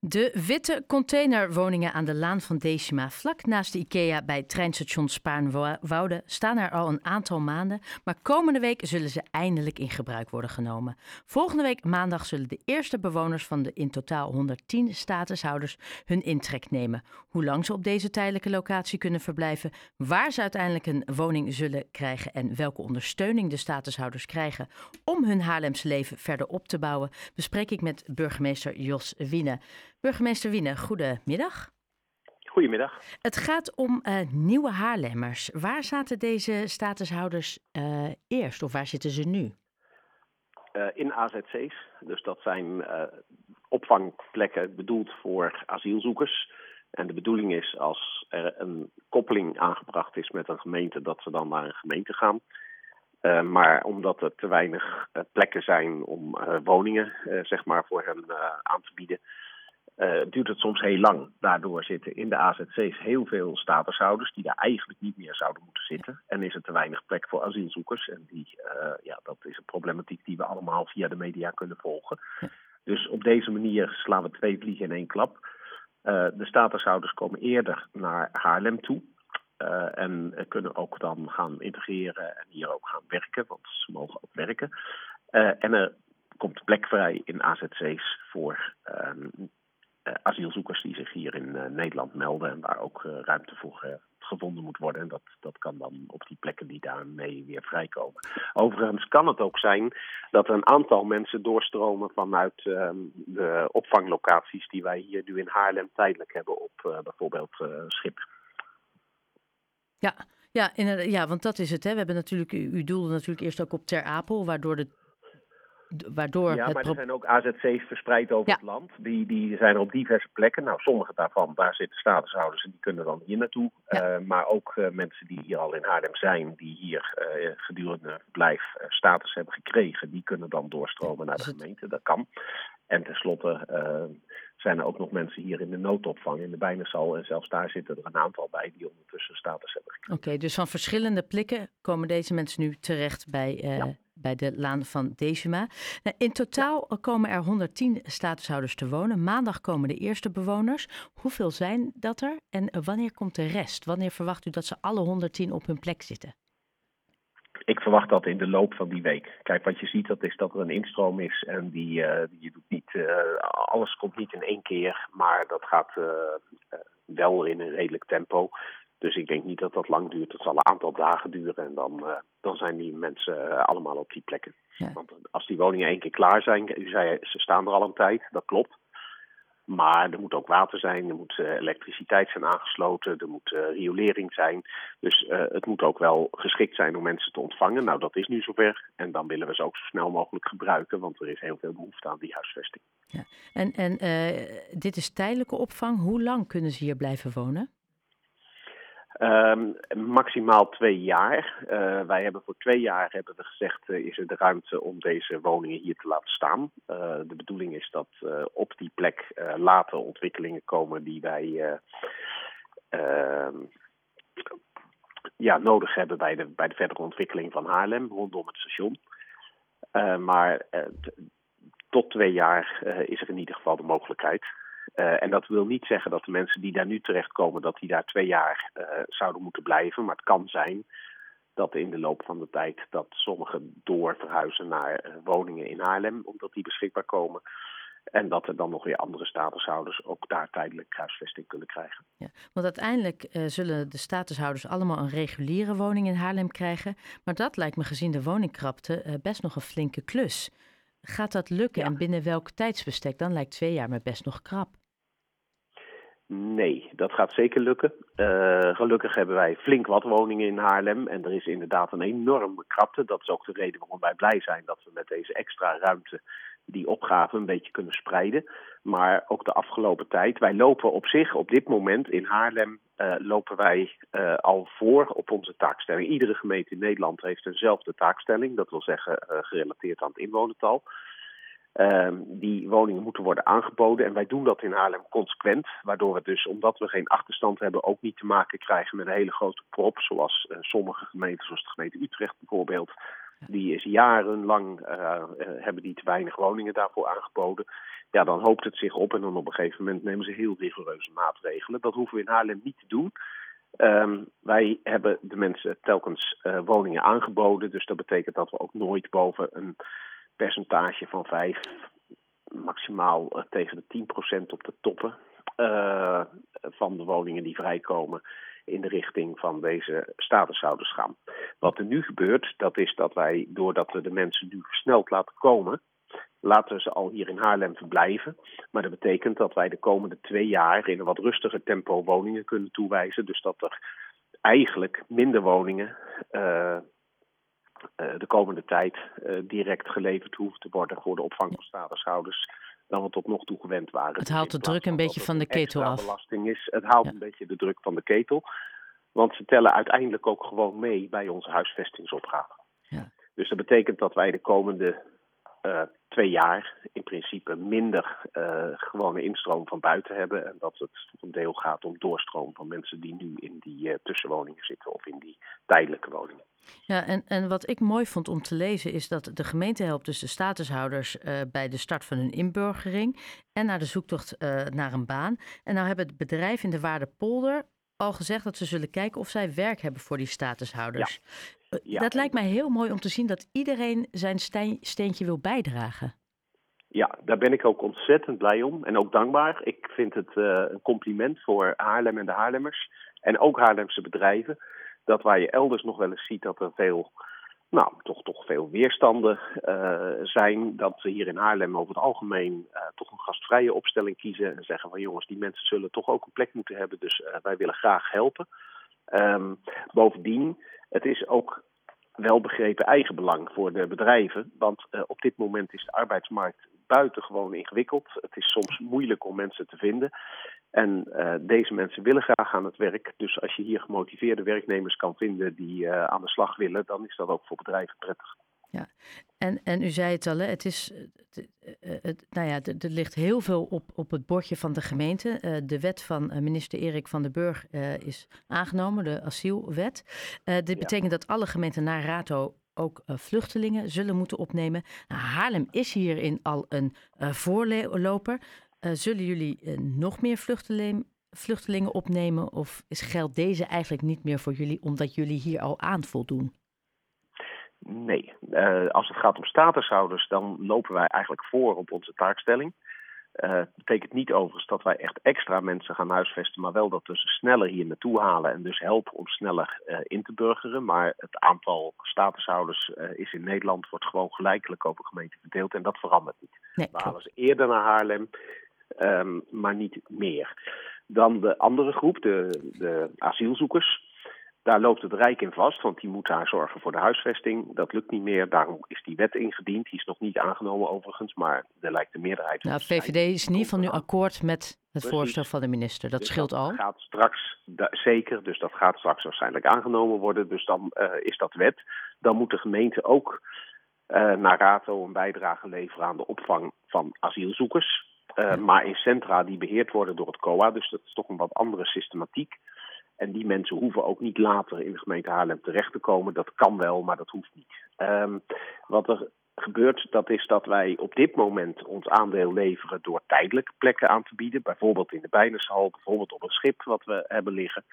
De witte containerwoningen aan de Laan van Decima, vlak naast de IKEA bij treinstation Spaarnwoude, staan er al een aantal maanden. Maar komende week zullen ze eindelijk in gebruik worden genomen. Volgende week maandag zullen de eerste bewoners van de in totaal 110 statushouders hun intrek nemen. Hoe lang ze op deze tijdelijke locatie kunnen verblijven, waar ze uiteindelijk een woning zullen krijgen en welke ondersteuning de statushouders krijgen om hun Haarlemse leven verder op te bouwen, bespreek ik met burgemeester Jos Wiene. Burgemeester Wiene, goedemiddag. Goedemiddag. Het gaat om uh, nieuwe Haarlemmers. Waar zaten deze statushouders uh, eerst of waar zitten ze nu? Uh, in AZC's. Dus dat zijn opvangplekken bedoeld voor asielzoekers. En de bedoeling is als er een koppeling aangebracht is met een gemeente, dat ze dan naar een gemeente gaan. maar omdat er te weinig plekken zijn om woningen zeg maar, voor hen aan te bieden, uh, duurt het soms heel lang. Daardoor zitten in de AZC's heel veel statushouders die daar eigenlijk niet meer zouden moeten zitten. En is er te weinig plek voor asielzoekers. En die, uh, ja, dat is een problematiek die we allemaal via de media kunnen volgen. Dus op deze manier slaan we twee vliegen in één klap. Uh, de statushouders komen eerder naar Haarlem toe. En kunnen ook dan gaan integreren en hier ook gaan werken, want ze mogen ook werken. En er komt plek vrij in AZC's voor uh, asielzoekers die zich hier in uh, Nederland melden en waar ook uh, ruimte voor gevonden moet worden. En dat, dat kan dan op die plekken die daarmee weer vrijkomen. Overigens kan het ook zijn dat een aantal mensen doorstromen vanuit ehm, de opvanglocaties die wij hier nu in Haarlem tijdelijk hebben op bijvoorbeeld Schip. Ja, ja, ja, want dat is het. Hè. We hebben natuurlijk, u doelde natuurlijk eerst ook op Ter Apel, waardoor de waardoor ja, het maar er zijn ook AZC's verspreid over ja. het land. Die, die zijn er op diverse plekken. Nou, sommige daarvan, daar zitten statushouders en die kunnen dan hier naartoe. Ja. Uh, maar ook uh, mensen die hier al in Haarlem zijn, die hier uh, gedurende verblijf status hebben gekregen, die kunnen dan doorstromen naar de gemeente. Dat kan. En tenslotte zijn er ook nog mensen hier in de noodopvang in de Bijnesal. En zelfs daar zitten er een aantal bij die ondertussen status hebben gekregen. Oké, okay, dus van verschillende plekken komen deze mensen nu terecht bij, ja bij de Laan van Decima. Nou, in totaal komen er 110 statushouders te wonen. Maandag komen de eerste bewoners. Hoeveel zijn dat er en wanneer komt de rest? Wanneer verwacht u dat ze alle 110 op hun plek zitten? Ik verwacht dat in de loop van die week. Kijk, wat je ziet, dat is dat er een instroom is en die, uh, die doet niet, uh, alles komt niet in één keer, maar dat gaat uh, wel in een redelijk tempo. Dus ik denk niet dat dat lang duurt. Het zal een aantal dagen duren en dan, uh, dan zijn die mensen uh, allemaal op die plekken. Ja. Want als die woningen één keer klaar zijn, u zei ze staan er al een tijd, dat klopt. Maar er moet ook water zijn, er moet uh, elektriciteit zijn aangesloten, er moet riolering zijn. Dus het moet ook wel geschikt zijn om mensen te ontvangen. Nou, dat is nu zover. En dan willen we ze ook zo snel mogelijk gebruiken, want er is heel veel behoefte aan die huisvesting. Ja. En, en dit is tijdelijke opvang. Hoe lang kunnen ze hier blijven wonen? Um, maximaal twee jaar. Uh, wij hebben voor twee jaar hebben we gezegd, uh, is er de ruimte om deze woningen hier te laten staan. Uh, de bedoeling is dat op die plek later ontwikkelingen komen die wij ehm, ja, nodig hebben bij de, bij de verdere ontwikkeling van Haarlem rondom het station. maar tot twee jaar is er in ieder geval de mogelijkheid. Uh, en dat wil niet zeggen dat de mensen die daar nu terechtkomen, dat die daar twee jaar uh, zouden moeten blijven. Maar het kan zijn dat in de loop van de tijd dat sommigen door verhuizen naar uh, woningen in Haarlem, omdat die beschikbaar komen. En dat er dan nog weer andere statushouders ook daar tijdelijk huisvesting kunnen krijgen. Ja, want uiteindelijk zullen de statushouders allemaal een reguliere woning in Haarlem krijgen. Maar dat lijkt me gezien de woningkrapte best nog een flinke klus. Gaat dat lukken ja. en binnen welk tijdsbestek? Dan lijkt twee jaar me best nog krap. Nee, dat gaat zeker lukken. Uh, gelukkig hebben wij flink wat woningen in Haarlem. En er is inderdaad een enorme krapte. Dat is ook de reden waarom wij blij zijn dat we met deze extra ruimte die opgave een beetje kunnen spreiden. Maar ook de afgelopen tijd. Wij lopen op zich op dit moment in Haarlem uh, lopen wij uh, al voor op onze taakstelling. Iedere gemeente in Nederland heeft eenzelfde taakstelling. Dat wil zeggen gerelateerd aan het inwonertal. Uh, die woningen moeten worden aangeboden. En wij doen dat in Haarlem consequent. Waardoor we dus, omdat we geen achterstand hebben, ook niet te maken krijgen met een hele grote prop. Zoals sommige gemeenten, zoals de gemeente Utrecht bijvoorbeeld. Die is jarenlang, hebben die te weinig woningen daarvoor aangeboden. Ja, dan hoopt het zich op en dan op een gegeven moment nemen ze heel rigoureuze maatregelen. Dat hoeven we in Haarlem niet te doen. Um, wij hebben de mensen telkens uh, woningen aangeboden. Dus dat betekent dat we ook nooit boven een percentage van 5, maximaal tegen de 10% op de toppen van de woningen die vrijkomen in de richting van deze statushouders gaan. Wat er nu gebeurt, dat is dat wij, doordat we de mensen nu versneld laten komen, laten we ze al hier in Haarlem verblijven. Maar dat betekent dat wij de komende twee jaar in een wat rustiger tempo woningen kunnen toewijzen. Dus dat er eigenlijk minder woningen uh, uh, de komende tijd uh, direct geleverd hoeven te worden voor de opvang van statushouders dan we tot nog toe gewend waren. Het haalt de druk een beetje van de ketel af. belasting is. Het haalt ja. een beetje de druk van de ketel. Want ze tellen uiteindelijk ook gewoon mee bij onze huisvestingsopgave. Ja. Dus dat betekent dat wij de komende uh, twee jaar in principe minder uh, gewone instroom van buiten hebben. En dat het een deel gaat om doorstroom van mensen die nu in die uh, tussenwoningen zitten of in die tijdelijke woningen. Ja, en, en wat ik mooi vond om te lezen is dat de gemeente helpt dus de statushouders uh, bij de start van hun inburgering en naar de zoektocht naar een baan. En nou hebben het bedrijf in de Waardepolder al gezegd dat ze zullen kijken of zij werk hebben voor die statushouders. Ja. Ja. Dat lijkt mij heel mooi om te zien dat iedereen zijn steentje wil bijdragen. Ja, daar ben ik ook ontzettend blij om en ook dankbaar. Ik vind het uh, een compliment voor Haarlem en de Haarlemmers en ook Haarlemse bedrijven. Dat waar je elders nog wel eens ziet dat er veel nou, toch, toch veel weerstanden uh, zijn. Dat ze hier in Haarlem over het algemeen uh, toch een gastvrije opstelling kiezen. En zeggen van jongens, die mensen zullen toch ook een plek moeten hebben. Dus uh, wij willen graag helpen. Um, bovendien, het is ook wel begrepen eigenbelang voor de bedrijven. Want op dit moment is de arbeidsmarkt buitengewoon ingewikkeld. Het is soms moeilijk om mensen te vinden. En uh, deze mensen willen graag aan het werk. Dus als je hier gemotiveerde werknemers kan vinden die uh, aan de slag willen, dan is dat ook voor bedrijven prettig. Ja, en, en u zei het al, het is, het, het, nou ja, er ligt heel veel op, op het bordje van de gemeente. Uh, de wet van minister Erik van den Burg is aangenomen, de asielwet. dit ja. betekent dat alle gemeenten naar RATO ook uh, vluchtelingen zullen moeten opnemen. Nou, Haarlem is hierin al een uh, voorloper. Uh, zullen jullie nog meer vluchteling, vluchtelingen opnemen? Of is, geldt deze eigenlijk niet meer voor jullie omdat jullie hier al aan voldoen? Nee, als het gaat om statushouders, dan lopen wij eigenlijk voor op onze taakstelling. Uh, betekent niet overigens dat wij echt extra mensen gaan huisvesten, maar wel dat we ze sneller hier naartoe halen en dus helpen om sneller uh, in te burgeren. Maar het aantal statushouders uh, is in Nederland wordt gewoon gelijkelijk over gemeente verdeeld en dat verandert niet. Nee, we halen ze eerder naar Haarlem, um, maar niet meer. Dan de andere groep, de, de asielzoekers. Daar loopt het Rijk in vast, want die moet daar zorgen voor de huisvesting. Dat lukt niet meer, daarom is die wet ingediend. Die is nog niet aangenomen overigens, maar er lijkt de meerderheid... Nou, VVD is in ieder geval nu akkoord met het Precies. voorstel van de minister. Dat dus scheelt dat al. Dat gaat straks, da, zeker, dus dat gaat straks waarschijnlijk aangenomen worden. Dus dan uh, is dat wet. Dan moet de gemeente ook uh, naar RATO een bijdrage leveren aan de opvang van asielzoekers. Uh, maar in centra die beheerd worden door het COA, dus dat is toch een wat andere systematiek. En die mensen hoeven ook niet later in de gemeente Haarlem terecht te komen. Dat kan wel, maar dat hoeft niet. Um, wat er gebeurt, dat is dat wij op dit moment ons aandeel leveren door tijdelijke plekken aan te bieden. Bijvoorbeeld in de Bijnershal, bijvoorbeeld op een schip wat we hebben liggen.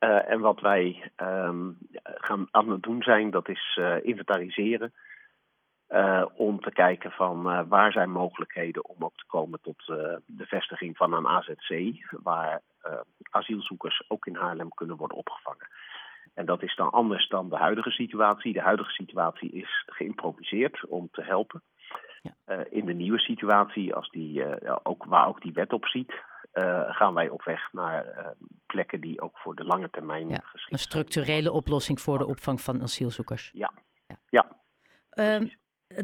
Uh, en wat wij um, gaan aan het doen zijn, dat is uh, inventariseren. Uh, om te kijken van uh, waar zijn mogelijkheden om ook te komen tot de vestiging van een AZC, waar asielzoekers ook in Haarlem kunnen worden opgevangen. En dat is dan anders dan de huidige situatie. De huidige situatie is geïmproviseerd om te helpen. Ja. in de nieuwe situatie, als die, ook, waar ook die wet op ziet, gaan wij op weg naar plekken die ook voor de lange termijn ja, geschikt Een structurele oplossing voor de opvang van asielzoekers. Ja, ja. ja. Um,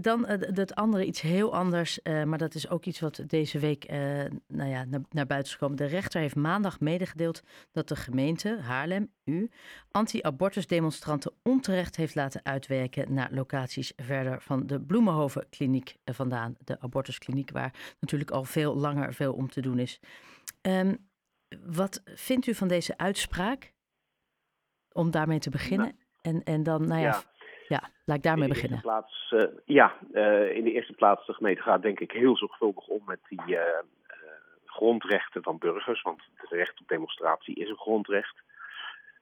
dan het andere iets heel anders, uh, maar dat is ook iets wat deze week uh, nou ja, naar, naar, buiten is gekomen. De rechter heeft maandag medegedeeld dat de gemeente Haarlem, u, anti-abortusdemonstranten onterecht heeft laten uitwerken naar locaties verder van de Bloemenhoven kliniek vandaan. De abortuskliniek waar natuurlijk al veel langer veel om te doen is. Um, wat vindt u van deze uitspraak? Om daarmee te beginnen. Nou, en, en dan, nou ja, ja Ja, laat ik daarmee in de beginnen. Eerste plaats, uh, ja, uh, in de eerste plaats de gemeente gaat denk ik heel zorgvuldig om met die uh, grondrechten van burgers. Want het recht op demonstratie is een grondrecht.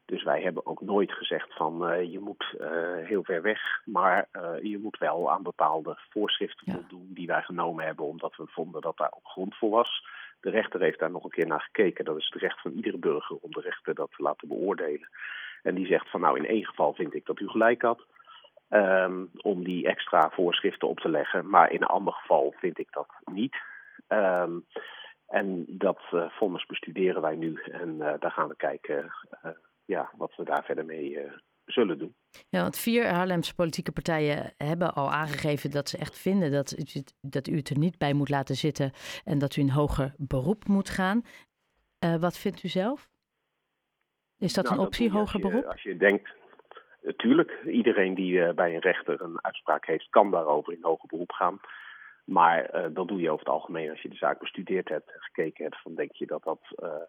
Dus wij hebben ook nooit gezegd van uh, je moet uh, heel ver weg, maar uh, je moet wel aan bepaalde voorschriften ja. voldoen die wij genomen hebben, omdat we vonden dat daar ook grond voor was. De rechter heeft daar nog een keer naar gekeken. Dat is het recht van iedere burger om de rechter dat te laten beoordelen. En die zegt van nou in één geval vind ik dat u gelijk had um, om die extra voorschriften op te leggen, maar in een ander geval vind ik dat niet. Um, en dat vonnis bestuderen wij nu en daar gaan we kijken ja, wat we daar verder mee uh, zullen doen. Ja, want vier Haarlemse politieke partijen hebben al aangegeven dat ze echt vinden dat u, dat u het er niet bij moet laten zitten en dat u een hoger beroep moet gaan. Uh, wat vindt u zelf? Is dat nou, een optie, dat hoger beroep? Als je denkt, natuurlijk, iedereen die uh, bij een rechter een uitspraak heeft, kan daarover in hoger beroep gaan. Maar uh, dat doe je over het algemeen als je de zaak bestudeerd hebt en gekeken hebt. Dan denk je dat dat uh,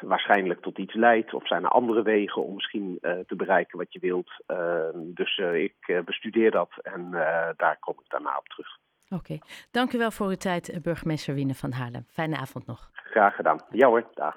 waarschijnlijk tot iets leidt. Of zijn er andere wegen om misschien te bereiken wat je wilt. Uh, dus ik bestudeer dat en daar kom ik daarna op terug. Oké, okay. dank u wel voor uw tijd, burgemeester Wiene van Haarlem. Fijne avond nog. Graag gedaan. Ja hoor, dag.